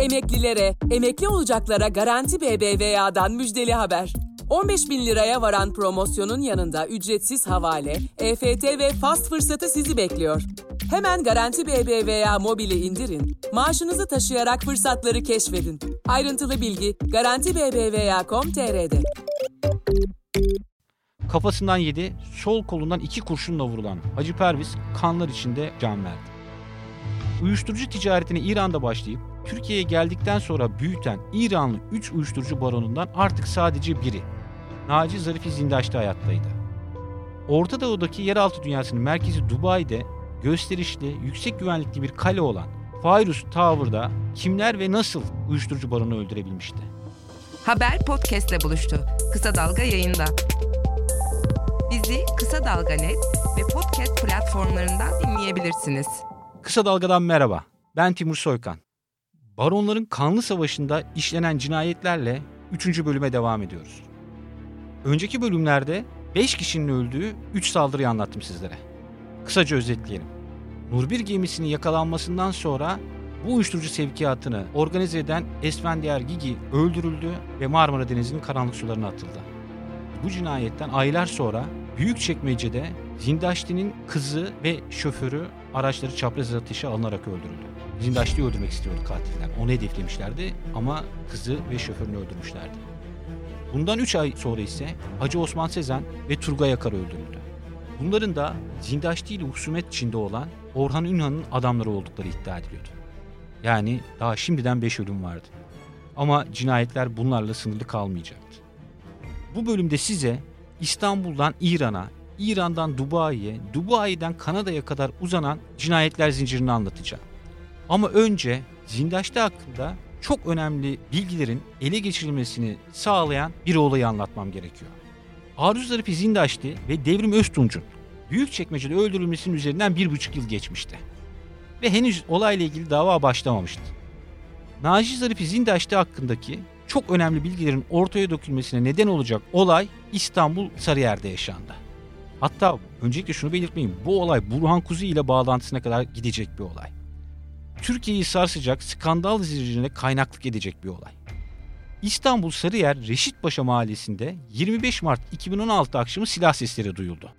Emeklilere, emekli olacaklara Garanti BBVA'dan müjdeli haber. 15 bin liraya varan promosyonun yanında ücretsiz havale, EFT ve fast fırsatı sizi bekliyor. Hemen Garanti BBVA mobili indirin, maaşınızı taşıyarak fırsatları keşfedin. Ayrıntılı bilgi Garanti BBVA.com.tr'de. Kafasından yedi, sol kolundan iki kurşunla vurulan Hacı Perviz kanlar içinde can verdi. Uyuşturucu ticaretine İran'da başlayıp Türkiye'ye geldikten sonra büyüten İranlı 3 uyuşturucu baronundan artık sadece biri. Naci Zarifi Zindaş'ta hayattaydı. Orta Doğu'daki yeraltı dünyasının merkezi Dubai'de gösterişli, yüksek güvenlikli bir kale olan Fairuz Tower'da kimler ve nasıl uyuşturucu baronu öldürebilmişti? Haber podcastle buluştu. Kısa Dalga yayında. Bizi Kısa Dalga Net ve podcast platformlarından dinleyebilirsiniz. Kısa Dalga'dan merhaba. Ben Timur Soykan. Baronların kanlı savaşında işlenen cinayetlerle 3. bölüme devam ediyoruz. Önceki bölümlerde 5 kişinin öldüğü 3 saldırıyı anlattım sizlere. Kısaca özetleyelim. Nurbir gemisinin yakalanmasından sonra bu uyuşturucu sevkiyatını organize eden Esfendiyar Gigi öldürüldü ve Marmara Denizi'nin karanlık sularına atıldı. Bu cinayetten aylar sonra Büyükçekmece'de Zindaşti'nin kızı ve şoförü araçları çapraz ateşe alınarak öldürüldü. Zindaşti'yi öldürmek istiyordu katiller. Onu hedeflemişlerdi ama kızı ve şoförünü öldürmüşlerdi. Bundan 3 ay sonra ise Hacı Osman Sezen ve Turgay Akar öldürüldü. Bunların da Zindaşti ile husumet içinde olan Orhan Ünhan'ın adamları oldukları iddia ediliyordu. Yani daha şimdiden 5 ölüm vardı. Ama cinayetler bunlarla sınırlı kalmayacaktı. Bu bölümde size İstanbul'dan İran'a, İran'dan Dubai'ye, Dubai'den Kanada'ya kadar uzanan cinayetler zincirini anlatacağım. Ama önce Zindaş'ta hakkında çok önemli bilgilerin ele geçirilmesini sağlayan bir olayı anlatmam gerekiyor. Aruz Zarifi Zindaşti ve Devrim Öztunç'un Büyükçekmece'de öldürülmesinin üzerinden bir buçuk yıl geçmişti. Ve henüz olayla ilgili dava başlamamıştı. Naci Zarifi Zindaşti hakkındaki çok önemli bilgilerin ortaya dökülmesine neden olacak olay İstanbul Sarıyer'de yaşandı. Hatta öncelikle şunu belirtmeyeyim. Bu olay Burhan Kuzu ile bağlantısına kadar gidecek bir olay. Türkiye'yi sarsacak skandal zincirine kaynaklık edecek bir olay. İstanbul Sarıyer Reşitpaşa Mahallesi'nde 25 Mart 2016 akşamı silah sesleri duyuldu.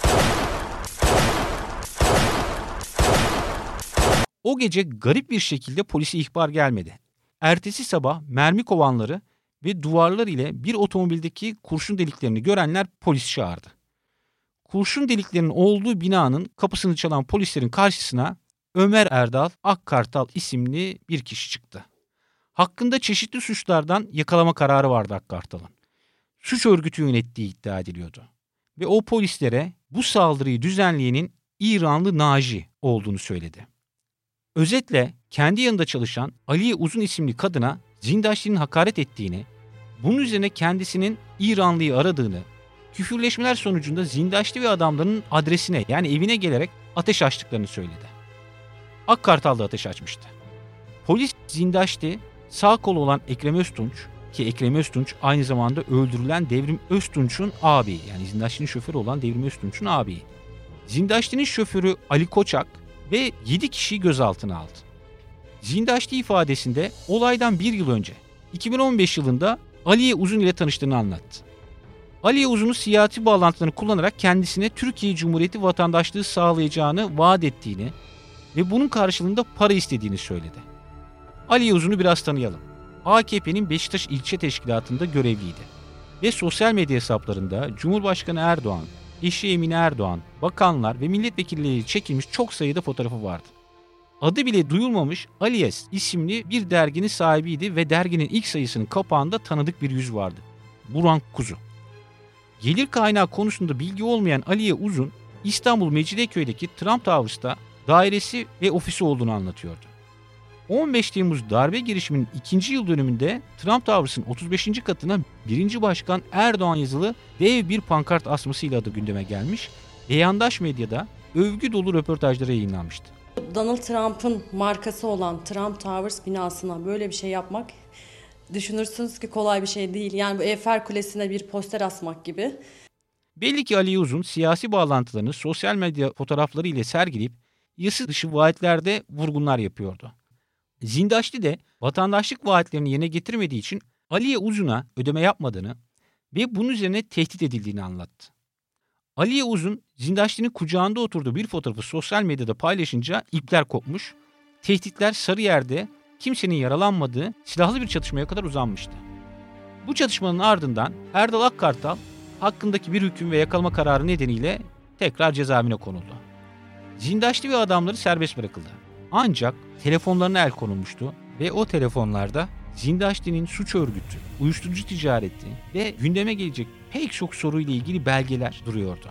O gece garip bir şekilde polise ihbar gelmedi. Ertesi sabah mermi kovanları ve duvarlar ile bir otomobildeki kurşun deliklerini görenler polis çağırdı. Kurşun deliklerinin olduğu binanın kapısını çalan polislerin karşısına Ömer Erdal Akkartal isimli bir kişi çıktı. Hakkında çeşitli suçlardan yakalama kararı vardı Akkartal'ın. Suç örgütü yönettiği iddia ediliyordu. Ve o polislere bu saldırıyı düzenleyenin İranlı Naji olduğunu söyledi. Özetle kendi yanında çalışan Aliye Uzun isimli kadına Zindaşli'nin hakaret ettiğini, bunun üzerine kendisinin İranlıyı aradığını, küfürleşmeler sonucunda Zindaşli ve adamlarının adresine yani evine gelerek ateş açtıklarını söyledi. Akkartal da ateş açmıştı. Polis Zindaşti sağ kolu olan Ekrem Öztunç ki Ekrem Öztunç aynı zamanda öldürülen Devrim Öztunç'un abi yani Zindaşti'nin şoförü olan Devrim Öztunç'un abi. Zindaşti'nin şoförü Ali Koçak ve 7 kişiyi gözaltına aldı. Zindaşti ifadesinde olaydan bir yıl önce 2015 yılında Aliye Uzun ile tanıştığını anlattı. Aliye Uzun'un siyasi bağlantılarını kullanarak kendisine Türkiye Cumhuriyeti vatandaşlığı sağlayacağını vaat ettiğini ve bunun karşılığında para istediğini söyledi. Ali Uzun'u biraz tanıyalım. AKP'nin Beşiktaş ilçe teşkilatında görevliydi. Ve sosyal medya hesaplarında Cumhurbaşkanı Erdoğan, eşi Emine Erdoğan, bakanlar ve milletvekilleri çekilmiş çok sayıda fotoğrafı vardı. Adı bile duyulmamış Aliyes isimli bir derginin sahibiydi ve derginin ilk sayısının kapağında tanıdık bir yüz vardı. Burhan Kuzu. Gelir kaynağı konusunda bilgi olmayan Aliye Uzun, İstanbul Mecidiyeköy'deki Trump Towers'ta dairesi ve ofisi olduğunu anlatıyordu. 15 Temmuz darbe girişiminin ikinci yıl dönümünde Trump Towers'ın 35. katına 1. Başkan Erdoğan yazılı dev bir pankart asmasıyla adı gündeme gelmiş ve yandaş medyada övgü dolu röportajları yayınlanmıştı. Donald Trump'ın markası olan Trump Towers binasına böyle bir şey yapmak düşünürsünüz ki kolay bir şey değil. Yani bu Eiffel Kulesi'ne bir poster asmak gibi. Belli ki Ali Uzun siyasi bağlantılarını sosyal medya fotoğrafları ile sergileyip yasa dışı vaatlerde vurgunlar yapıyordu. Zindaşti de vatandaşlık vaatlerini yerine getirmediği için Aliye Uzun'a ödeme yapmadığını ve bunun üzerine tehdit edildiğini anlattı. Aliye Uzun, Zindaşti'nin kucağında oturduğu bir fotoğrafı sosyal medyada paylaşınca ipler kopmuş, tehditler Sarıyer'de kimsenin yaralanmadığı silahlı bir çatışmaya kadar uzanmıştı. Bu çatışmanın ardından Erdal Akkartal hakkındaki bir hüküm ve yakalama kararı nedeniyle tekrar cezaevine konuldu. Zindaşlı ve adamları serbest bırakıldı. Ancak telefonlarına el konulmuştu ve o telefonlarda Zindaşti'nin suç örgütü, uyuşturucu ticareti ve gündeme gelecek pek çok soruyla ilgili belgeler duruyordu.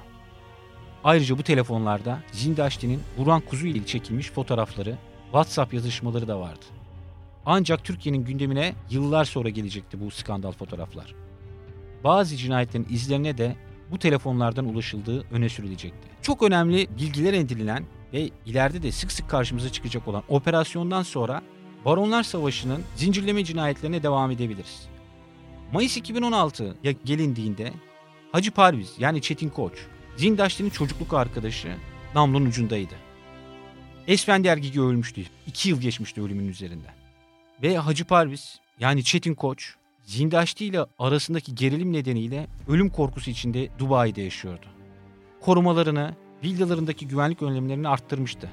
Ayrıca bu telefonlarda Zindaşti'nin Burhan Kuzu ile çekilmiş fotoğrafları, WhatsApp yazışmaları da vardı. Ancak Türkiye'nin gündemine yıllar sonra gelecekti bu skandal fotoğraflar. Bazı cinayetlerin izlerine de bu telefonlardan ulaşıldığı öne sürülecekti. Çok önemli bilgiler edinilen ve ileride de sık sık karşımıza çıkacak olan operasyondan sonra Baronlar Savaşı'nın zincirleme cinayetlerine devam edebiliriz. Mayıs 2016'ya gelindiğinde Hacı Parviz yani Çetin Koç, Zindaşti'nin çocukluk arkadaşı namlunun ucundaydı. Esfendi Ergigi ölmüştü. İki yıl geçmişti ölümün üzerinden. Ve Hacı Parviz yani Çetin Koç Zindaşti ile arasındaki gerilim nedeniyle ölüm korkusu içinde Dubai'de yaşıyordu. Korumalarını, villalarındaki güvenlik önlemlerini arttırmıştı.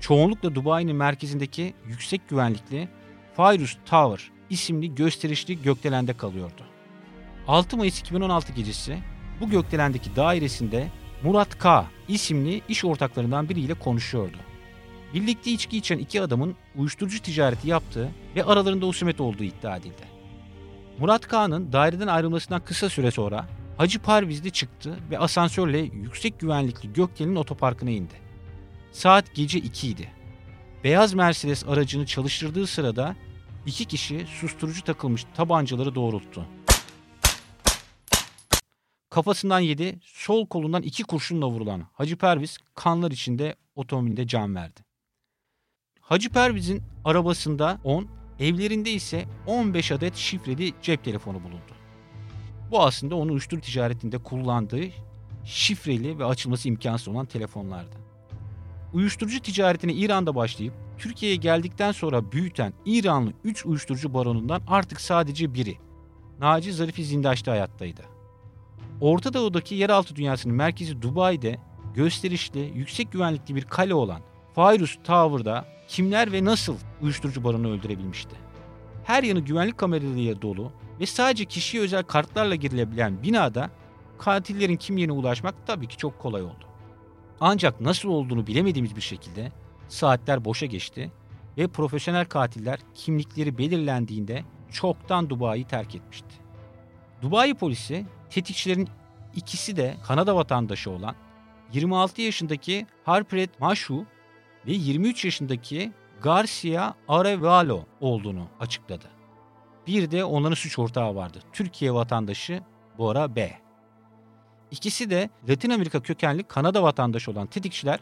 Çoğunlukla Dubai'nin merkezindeki yüksek güvenlikli Fairuz Tower isimli gösterişli gökdelende kalıyordu. 6 Mayıs 2016 gecesi bu gökdelendeki dairesinde Murat K. isimli iş ortaklarından biriyle konuşuyordu. Birlikte içki içen iki adamın uyuşturucu ticareti yaptığı ve aralarında husumet olduğu iddia edildi. Murat Kağan'ın daireden ayrılmasından kısa süre sonra Hacı Parviz'de çıktı ve asansörle yüksek güvenlikli Gökdel'in otoparkına indi. Saat gece 2 idi. Beyaz Mercedes aracını çalıştırdığı sırada iki kişi susturucu takılmış tabancaları doğrulttu. Kafasından yedi, sol kolundan iki kurşunla vurulan Hacı Perviz kanlar içinde otomobilde can verdi. Hacı Perviz'in arabasında 10, evlerinde ise 15 adet şifreli cep telefonu bulundu. Bu aslında onun uyuşturucu ticaretinde kullandığı şifreli ve açılması imkansız olan telefonlardı. Uyuşturucu ticaretine İran'da başlayıp Türkiye'ye geldikten sonra büyüten İranlı 3 uyuşturucu baronundan artık sadece biri, Naci Zarifi Zindaş'ta hayattaydı. Orta Doğu'daki yeraltı dünyasının merkezi Dubai'de gösterişli, yüksek güvenlikli bir kale olan Fairuz Tower'da kimler ve nasıl uyuşturucu baronu öldürebilmişti? Her yanı güvenlik kameralarıyla dolu ve sadece kişiye özel kartlarla girilebilen binada katillerin kimliğine ulaşmak tabii ki çok kolay oldu. Ancak nasıl olduğunu bilemediğimiz bir şekilde saatler boşa geçti ve profesyonel katiller kimlikleri belirlendiğinde çoktan Dubai'yi terk etmişti. Dubai polisi tetikçilerin ikisi de Kanada vatandaşı olan 26 yaşındaki Harpreet Mashu ve 23 yaşındaki Garcia Arevalo olduğunu açıkladı. Bir de onların suç ortağı vardı. Türkiye vatandaşı Bora B. İkisi de Latin Amerika kökenli Kanada vatandaşı olan tetikçiler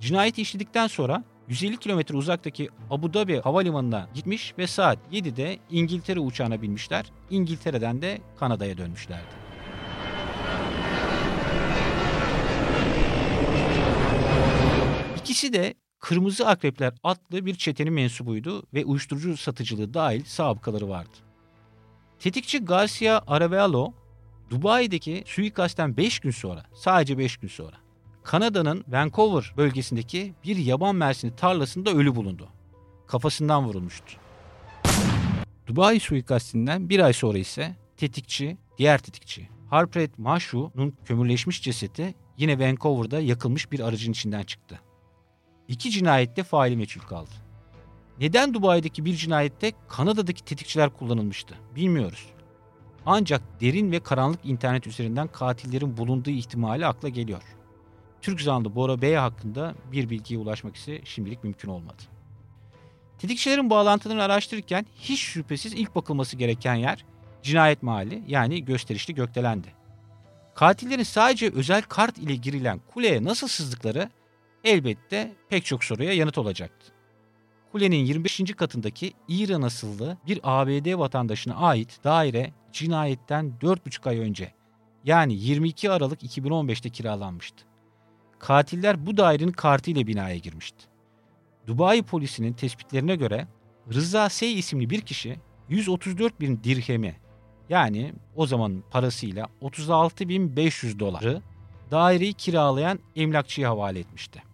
cinayeti işledikten sonra 150 kilometre uzaktaki Abu Dhabi havalimanına gitmiş ve saat 7'de İngiltere uçağına binmişler. İngiltere'den de Kanada'ya dönmüşlerdi. İkisi de Kırmızı Akrepler adlı bir çetenin mensubuydu ve uyuşturucu satıcılığı dahil sabıkaları vardı. Tetikçi Garcia Aravello, Dubai'deki suikastten 5 gün sonra, sadece 5 gün sonra, Kanada'nın Vancouver bölgesindeki bir yaban mersini tarlasında ölü bulundu. Kafasından vurulmuştu. Dubai suikastinden bir ay sonra ise tetikçi, diğer tetikçi Harpreet Mashu'nun kömürleşmiş cesedi yine Vancouver'da yakılmış bir aracın içinden çıktı. İki cinayette faili meçhul kaldı. Neden Dubai'deki bir cinayette Kanada'daki tetikçiler kullanılmıştı bilmiyoruz. Ancak derin ve karanlık internet üzerinden katillerin bulunduğu ihtimali akla geliyor. Türk zanlı Bora Bey hakkında bir bilgiye ulaşmak ise şimdilik mümkün olmadı. Tetikçilerin bağlantılarını araştırırken hiç şüphesiz ilk bakılması gereken yer cinayet mahalli yani gösterişli gökdelendi. Katillerin sadece özel kart ile girilen kuleye nasıl sızdıkları elbette pek çok soruya yanıt olacaktı. Kulenin 25. katındaki İran asıllı bir ABD vatandaşına ait daire cinayetten 4,5 ay önce yani 22 Aralık 2015'te kiralanmıştı. Katiller bu dairenin kartıyla binaya girmişti. Dubai polisinin tespitlerine göre Rıza S isimli bir kişi 134 bin dirhemi yani o zaman parasıyla 36.500 doları daireyi kiralayan emlakçıya havale etmişti.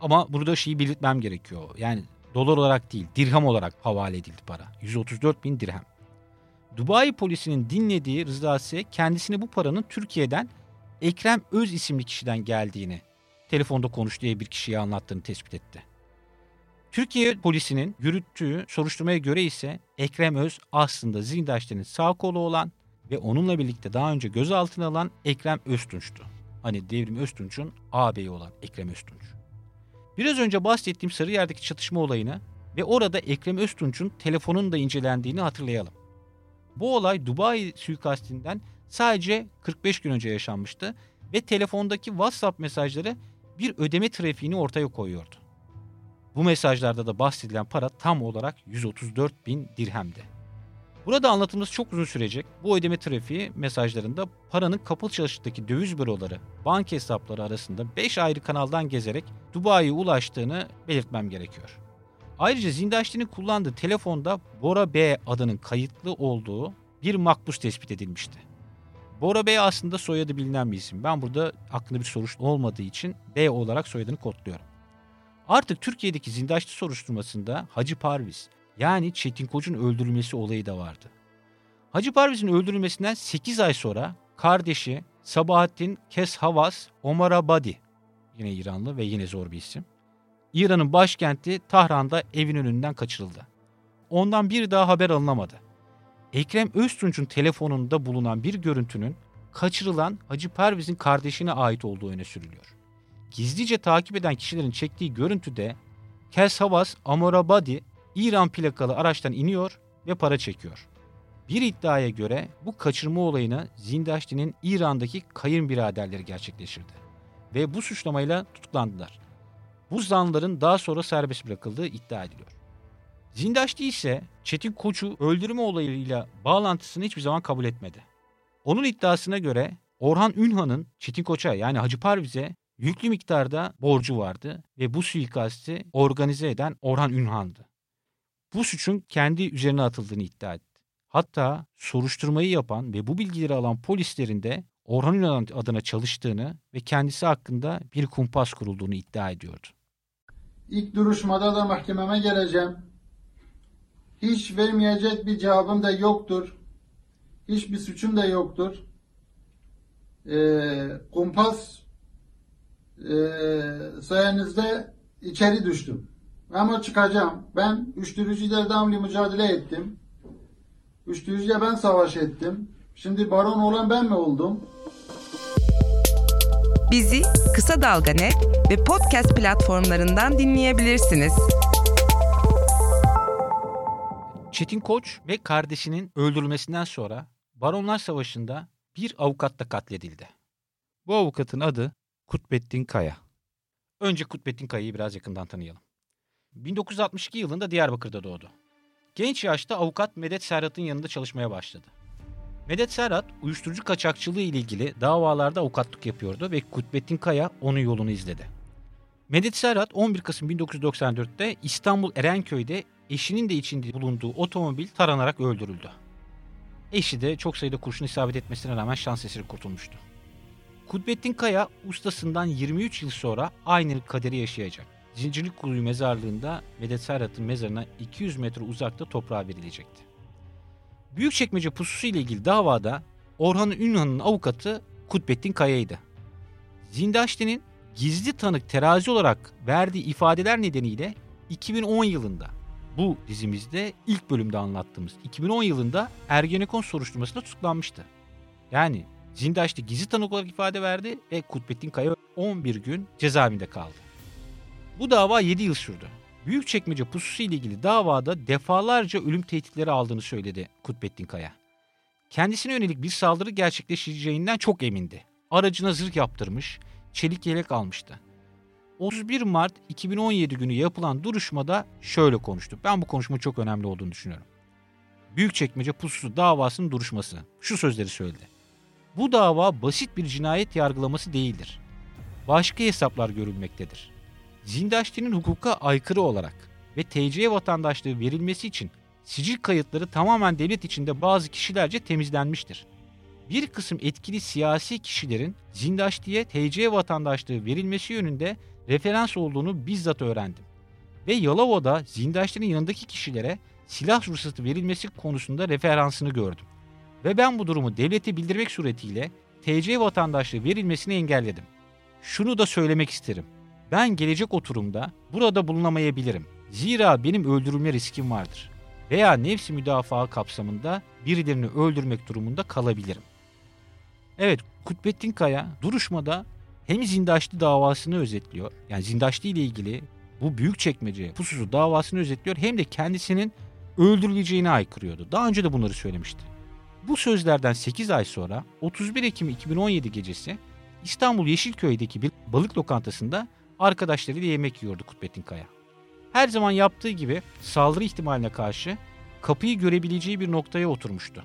Ama burada şeyi belirtmem gerekiyor. Yani dolar olarak değil dirham olarak havale edildi para. 134 bin dirhem. Dubai polisinin dinlediği Rıza S kendisini bu paranın Türkiye'den Ekrem Öz isimli kişiden geldiğini telefonda konuştuğu bir kişiye anlattığını tespit etti. Türkiye polisinin yürüttüğü soruşturmaya göre ise Ekrem Öz aslında Zindaşti'nin sağ kolu olan ve onunla birlikte daha önce gözaltına alan Ekrem Öztunç'tu. Hani Devrim Öztunç'un ağabeyi olan Ekrem Öztunç. Biraz önce bahsettiğim Sarıyer'deki çatışma olayını ve orada Ekrem Öztunç'un telefonun da incelendiğini hatırlayalım. Bu olay Dubai suikastinden sadece 45 gün önce yaşanmıştı ve telefondaki WhatsApp mesajları bir ödeme trafiğini ortaya koyuyordu. Bu mesajlarda da bahsedilen para tam olarak 134 bin dirhemdi. Burada anlatımımız çok uzun sürecek. Bu ödeme trafiği mesajlarında paranın kapalı çalıştaki döviz büroları, banka hesapları arasında 5 ayrı kanaldan gezerek Dubai'ye ulaştığını belirtmem gerekiyor. Ayrıca Zindaşti'nin kullandığı telefonda Bora B adının kayıtlı olduğu bir makbuz tespit edilmişti. Bora Bey aslında soyadı bilinen bir isim. Ben burada aklında bir soruşturma olmadığı için B olarak soyadını kodluyorum. Artık Türkiye'deki Zindaşti soruşturmasında Hacı Parviz yani Çetin Koç'un öldürülmesi olayı da vardı. Hacı Parviz'in öldürülmesinden 8 ay sonra kardeşi Sabahattin Keshavas Omarabadi yine İranlı ve yine zor bir isim. İran'ın başkenti Tahran'da evin önünden kaçırıldı. Ondan bir daha haber alınamadı. Ekrem Öztunç'un telefonunda bulunan bir görüntünün kaçırılan Hacı Perviz'in kardeşine ait olduğu öne sürülüyor. Gizlice takip eden kişilerin çektiği görüntüde Kes Havas Amorabadi İran plakalı araçtan iniyor ve para çekiyor. Bir iddiaya göre bu kaçırma olayını Zindaşti'nin İran'daki kayınbiraderleri gerçekleştirdi. Ve bu suçlamayla tutuklandılar. Bu zanların daha sonra serbest bırakıldığı iddia ediliyor. Zindaşti ise Çetin Koç'u öldürme olayıyla bağlantısını hiçbir zaman kabul etmedi. Onun iddiasına göre Orhan Ünhan'ın Çetin Koç'a yani Hacı Parviz'e yüklü miktarda borcu vardı ve bu suikasti organize eden Orhan Ünhan'dı. Bu suçun kendi üzerine atıldığını iddia etti. Hatta soruşturmayı yapan ve bu bilgileri alan polislerin de Orhan Ünhan adına çalıştığını ve kendisi hakkında bir kumpas kurulduğunu iddia ediyordu. İlk duruşmada da mahkememe geleceğim. Hiç vermeyecek bir cevabım da yoktur. Hiçbir suçum da yoktur. Ee, kumpas e, sayenizde içeri düştüm. Ama çıkacağım. Ben uyuşturucuyla devamlı mücadele ettim. Uyuşturucuya ben savaş ettim. Şimdi baron olan ben mi oldum? Bizi Kısa Dalga Net ve podcast platformlarından dinleyebilirsiniz. Çetin Koç ve kardeşinin öldürülmesinden sonra Baronlar Savaşı'nda bir avukat da katledildi. Bu avukatın adı Kutbettin Kaya. Önce Kutbettin Kaya'yı biraz yakından tanıyalım. 1962 yılında Diyarbakır'da doğdu. Genç yaşta avukat Medet Serhat'ın yanında çalışmaya başladı. Medet Serhat uyuşturucu kaçakçılığı ile ilgili davalarda avukatlık yapıyordu ve Kutbettin Kaya onun yolunu izledi. Medet Serhat 11 Kasım 1994'te İstanbul Erenköy'de eşinin de içinde bulunduğu otomobil taranarak öldürüldü. Eşi de çok sayıda kurşun isabet etmesine rağmen şans eseri kurtulmuştu. Kudbettin Kaya ustasından 23 yıl sonra aynı kaderi yaşayacak. Zincirlikuyu mezarlığında Medet Serhat'ın mezarına 200 metre uzakta toprağa verilecekti. Büyükçekmece pususu ile ilgili davada Orhan Ünhan'ın avukatı Kutbettin Kaya'ydı. Zindaşti'nin gizli tanık terazi olarak verdiği ifadeler nedeniyle 2010 yılında bu dizimizde ilk bölümde anlattığımız 2010 yılında Ergenekon soruşturmasında tutuklanmıştı. Yani Zindaşti gizli tanık olarak ifade verdi ve Kutbettin Kaya 11 gün cezaevinde kaldı. Bu dava 7 yıl sürdü. Büyükçekmece pususu ile ilgili davada defalarca ölüm tehditleri aldığını söyledi Kutbettin Kaya. Kendisine yönelik bir saldırı gerçekleşeceğinden çok emindi. Aracına zırh yaptırmış, çelik yelek almıştı. 31 Mart 2017 günü yapılan duruşmada şöyle konuştu. Ben bu konuşma çok önemli olduğunu düşünüyorum. Büyükçekmece pususu davasının duruşması. Şu sözleri söyledi. Bu dava basit bir cinayet yargılaması değildir. Başka hesaplar görülmektedir. Zindaşti'nin hukuka aykırı olarak ve TC vatandaşlığı verilmesi için sicil kayıtları tamamen devlet içinde bazı kişilerce temizlenmiştir. Bir kısım etkili siyasi kişilerin Zindaşti'ye TC vatandaşlığı verilmesi yönünde referans olduğunu bizzat öğrendim. Ve Yalova'da Zindaşti'nin yanındaki kişilere silah ruhsatı verilmesi konusunda referansını gördüm. Ve ben bu durumu devlete bildirmek suretiyle TC vatandaşlığı verilmesini engelledim. Şunu da söylemek isterim. Ben gelecek oturumda burada bulunamayabilirim. Zira benim öldürülme riskim vardır. Veya nefsi müdafaa kapsamında birilerini öldürmek durumunda kalabilirim. Evet, Kutbettin Kaya duruşmada hem Zindaşlı davasını özetliyor. Yani Zindaşlı ile ilgili bu büyük çekmece pususu davasını özetliyor hem de kendisinin öldürüleceğini aykırıyordu. Daha önce de bunları söylemişti. Bu sözlerden 8 ay sonra 31 Ekim 2017 gecesi İstanbul Yeşilköy'deki bir balık lokantasında arkadaşlarıyla yemek yiyordu Kutbettin Kaya. Her zaman yaptığı gibi saldırı ihtimaline karşı kapıyı görebileceği bir noktaya oturmuştu.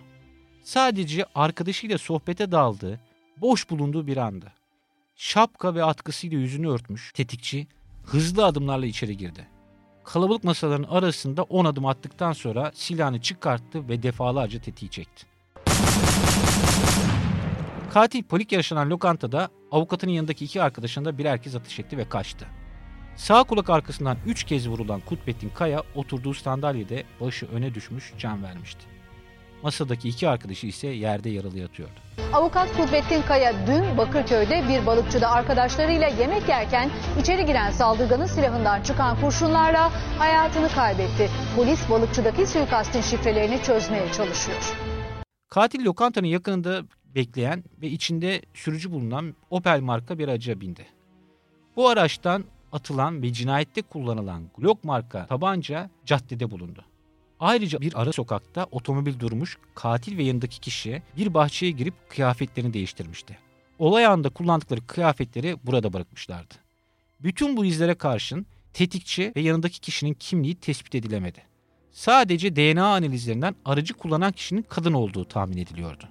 Sadece arkadaşıyla sohbete daldığı, boş bulunduğu bir anda. Şapka ve atkısıyla yüzünü örtmüş tetikçi hızlı adımlarla içeri girdi. Kalabalık masaların arasında 10 adım attıktan sonra silahını çıkarttı ve defalarca tetiği çekti. Katil polik yaşanan lokantada avukatının yanındaki iki arkadaşına da birer kez ateş etti ve kaçtı. Sağ kulak arkasından üç kez vurulan Kutbettin Kaya oturduğu sandalyede başı öne düşmüş can vermişti. Masadaki iki arkadaşı ise yerde yaralı yatıyordu. Avukat Kudrettin Kaya dün Bakırköy'de bir balıkçıda arkadaşlarıyla yemek yerken içeri giren saldırganın silahından çıkan kurşunlarla hayatını kaybetti. Polis balıkçıdaki suikastin şifrelerini çözmeye çalışıyor. Katil lokantanın yakınında bekleyen ve içinde sürücü bulunan Opel marka bir araca bindi. Bu araçtan atılan ve cinayette kullanılan Glock marka tabanca caddede bulundu. Ayrıca bir ara sokakta otomobil durmuş, katil ve yanındaki kişi bir bahçeye girip kıyafetlerini değiştirmişti. Olay anında kullandıkları kıyafetleri burada bırakmışlardı. Bütün bu izlere karşın tetikçi ve yanındaki kişinin kimliği tespit edilemedi. Sadece DNA analizlerinden aracı kullanan kişinin kadın olduğu tahmin ediliyordu.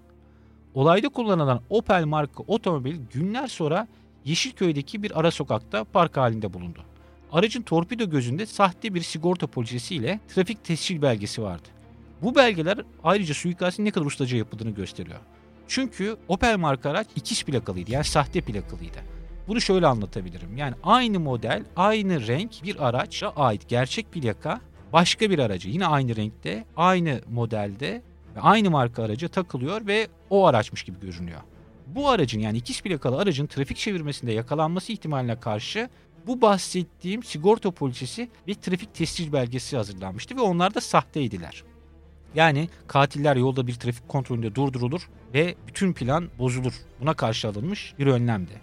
Olayda kullanılan Opel marka otomobil günler sonra Yeşilköy'deki bir ara sokakta park halinde bulundu. Aracın torpido gözünde sahte bir sigorta polisesiyle trafik tescil belgesi vardı. Bu belgeler ayrıca suikastin ne kadar ustaca yapıldığını gösteriyor. Çünkü Opel marka araç ikiz plakalıydı yani sahte plakalıydı. Bunu şöyle anlatabilirim. Yani aynı model, aynı renk bir araca ait gerçek plaka başka bir aracı yine aynı renkte, aynı modelde ve aynı marka araca takılıyor ve o araçmış gibi görünüyor. Bu aracın yani ikiz plakalı aracın trafik çevirmesinde yakalanması ihtimaline karşı bu bahsettiğim sigorta polisesi ve trafik tescil belgesi hazırlanmıştı ve onlar da sahteydiler. Yani katiller yolda bir trafik kontrolünde durdurulur ve bütün plan bozulur. Buna karşı alınmış bir önlemdi.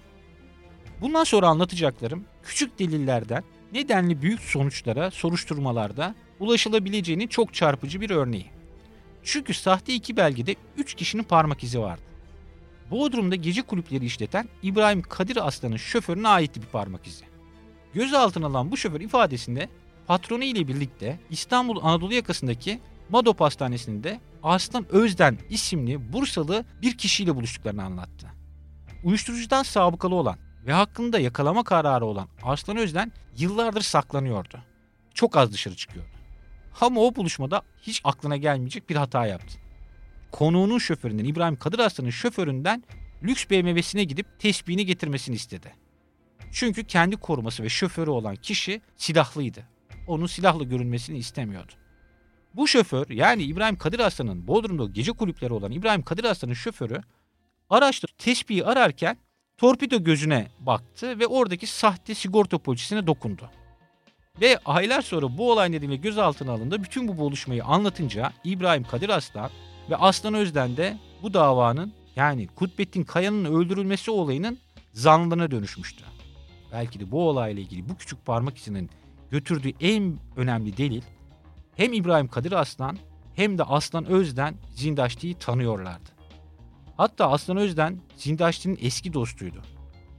Bundan sonra anlatacaklarım küçük delillerden nedenli büyük sonuçlara soruşturmalarda ulaşılabileceğinin çok çarpıcı bir örneği. Çünkü sahte iki belgede 3 kişinin parmak izi vardı. Bodrum'da gece kulüpleri işleten İbrahim Kadir Aslan'ın şoförüne aitti bir parmak izi. Gözaltına alınan bu şoför ifadesinde patronu ile birlikte İstanbul Anadolu yakasındaki Madop Hastanesi'nde Aslan Özden isimli Bursalı bir kişiyle buluştuklarını anlattı. Uyuşturucudan sabıkalı olan ve hakkında yakalama kararı olan Arslan Özden yıllardır saklanıyordu. Çok az dışarı çıkıyordu. Ama o buluşmada hiç aklına gelmeyecek bir hata yaptı. Konuğunun şoföründen İbrahim Kadir Aslan'ın şoföründen lüks BMW'sine gidip tesbihini getirmesini istedi. Çünkü kendi koruması ve şoförü olan kişi silahlıydı. Onun silahla görünmesini istemiyordu. Bu şoför yani İbrahim Kadir Aslan'ın Bodrum'da gece kulüpleri olan İbrahim Kadir Aslan'ın şoförü araçta tespihi ararken torpido gözüne baktı ve oradaki sahte sigorta polisine dokundu. Ve aylar sonra bu olay nedeniyle gözaltına alındı. Bütün bu buluşmayı anlatınca İbrahim Kadir Aslan ve Aslan Özden de bu davanın yani Kutbettin Kaya'nın öldürülmesi olayının zanlılığına dönüşmüştü. Belki de bu olayla ilgili bu küçük parmak izinin götürdüğü en önemli delil hem İbrahim Kadir Aslan hem de Aslan Özden Zindaşti'yi tanıyorlardı. Hatta Aslan Özden Zindaşti'nin eski dostuydu.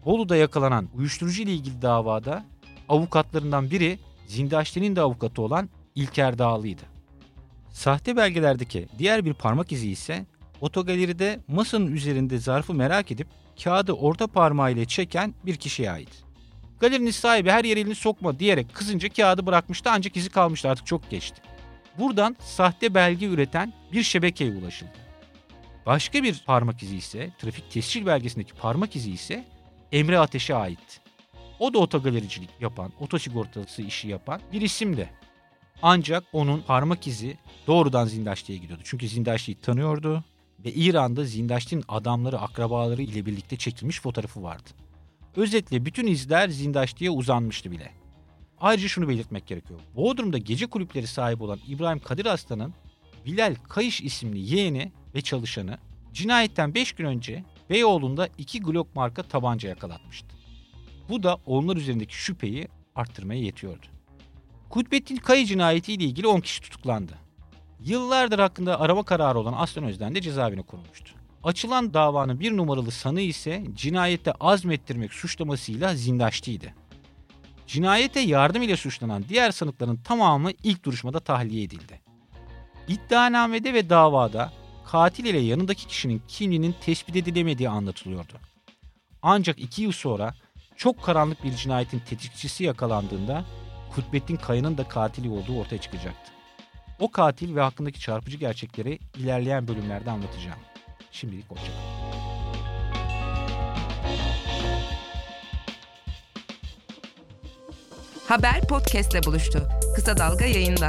Bolu'da yakalanan uyuşturucu ile ilgili davada avukatlarından biri Zindaşti'nin de avukatı olan İlker Dağlı'ydı. Sahte belgelerdeki diğer bir parmak izi ise otogaleride masanın üzerinde zarfı merak edip kağıdı orta parmağıyla çeken bir kişiye ait. Galerinin sahibi her yere elini sokma diyerek kızınca kağıdı bırakmıştı ancak izi kalmıştı artık çok geçti. Buradan sahte belge üreten bir şebekeye ulaşıldı. Başka bir parmak izi ise, trafik tescil belgesindeki parmak izi ise Emre Ateş'e ait. O da otogalericilik yapan, otosigortası işi yapan bir isimdi. Ancak onun parmak izi doğrudan Zindaşti'ye gidiyordu. Çünkü Zindaşti'yi tanıyordu ve İran'da Zindaşti'nin adamları, akrabaları ile birlikte çekilmiş fotoğrafı vardı. Özetle bütün izler Zindaşti'ye uzanmıştı bile. Ayrıca şunu belirtmek gerekiyor. Bodrum'da gece kulüpleri sahibi olan İbrahim Kadir Aslan'ın Bilal Kayış isimli yeğeni ve çalışanı cinayetten 5 gün önce Beyoğlu'nda 2 Glock marka tabanca yakalatmıştı. Bu da onlar üzerindeki şüpheyi arttırmaya yetiyordu. Kutbettin Kayı cinayetiyle ilgili 10 kişi tutuklandı. Yıllardır hakkında arama kararı olan Aslan Özden de cezaevine konulmuştu. Açılan davanın bir numaralı sanığı ise cinayette azmettirmek suçlamasıyla zindaştıydı. Cinayete yardım ile suçlanan diğer sanıkların tamamı ilk duruşmada tahliye edildi. İddianamede ve davada katil ile yanındaki kişinin kimliğinin tespit edilemediği anlatılıyordu. Ancak iki yıl sonra çok karanlık bir cinayetin tetikçisi yakalandığında Kutbettin Kaya'nın da katili olduğu ortaya çıkacaktı. O katil ve hakkındaki çarpıcı gerçekleri ilerleyen bölümlerde anlatacağım. Şimdilik hoşçakalın. Haber podcastle buluştu. Kısa Dalga yayında.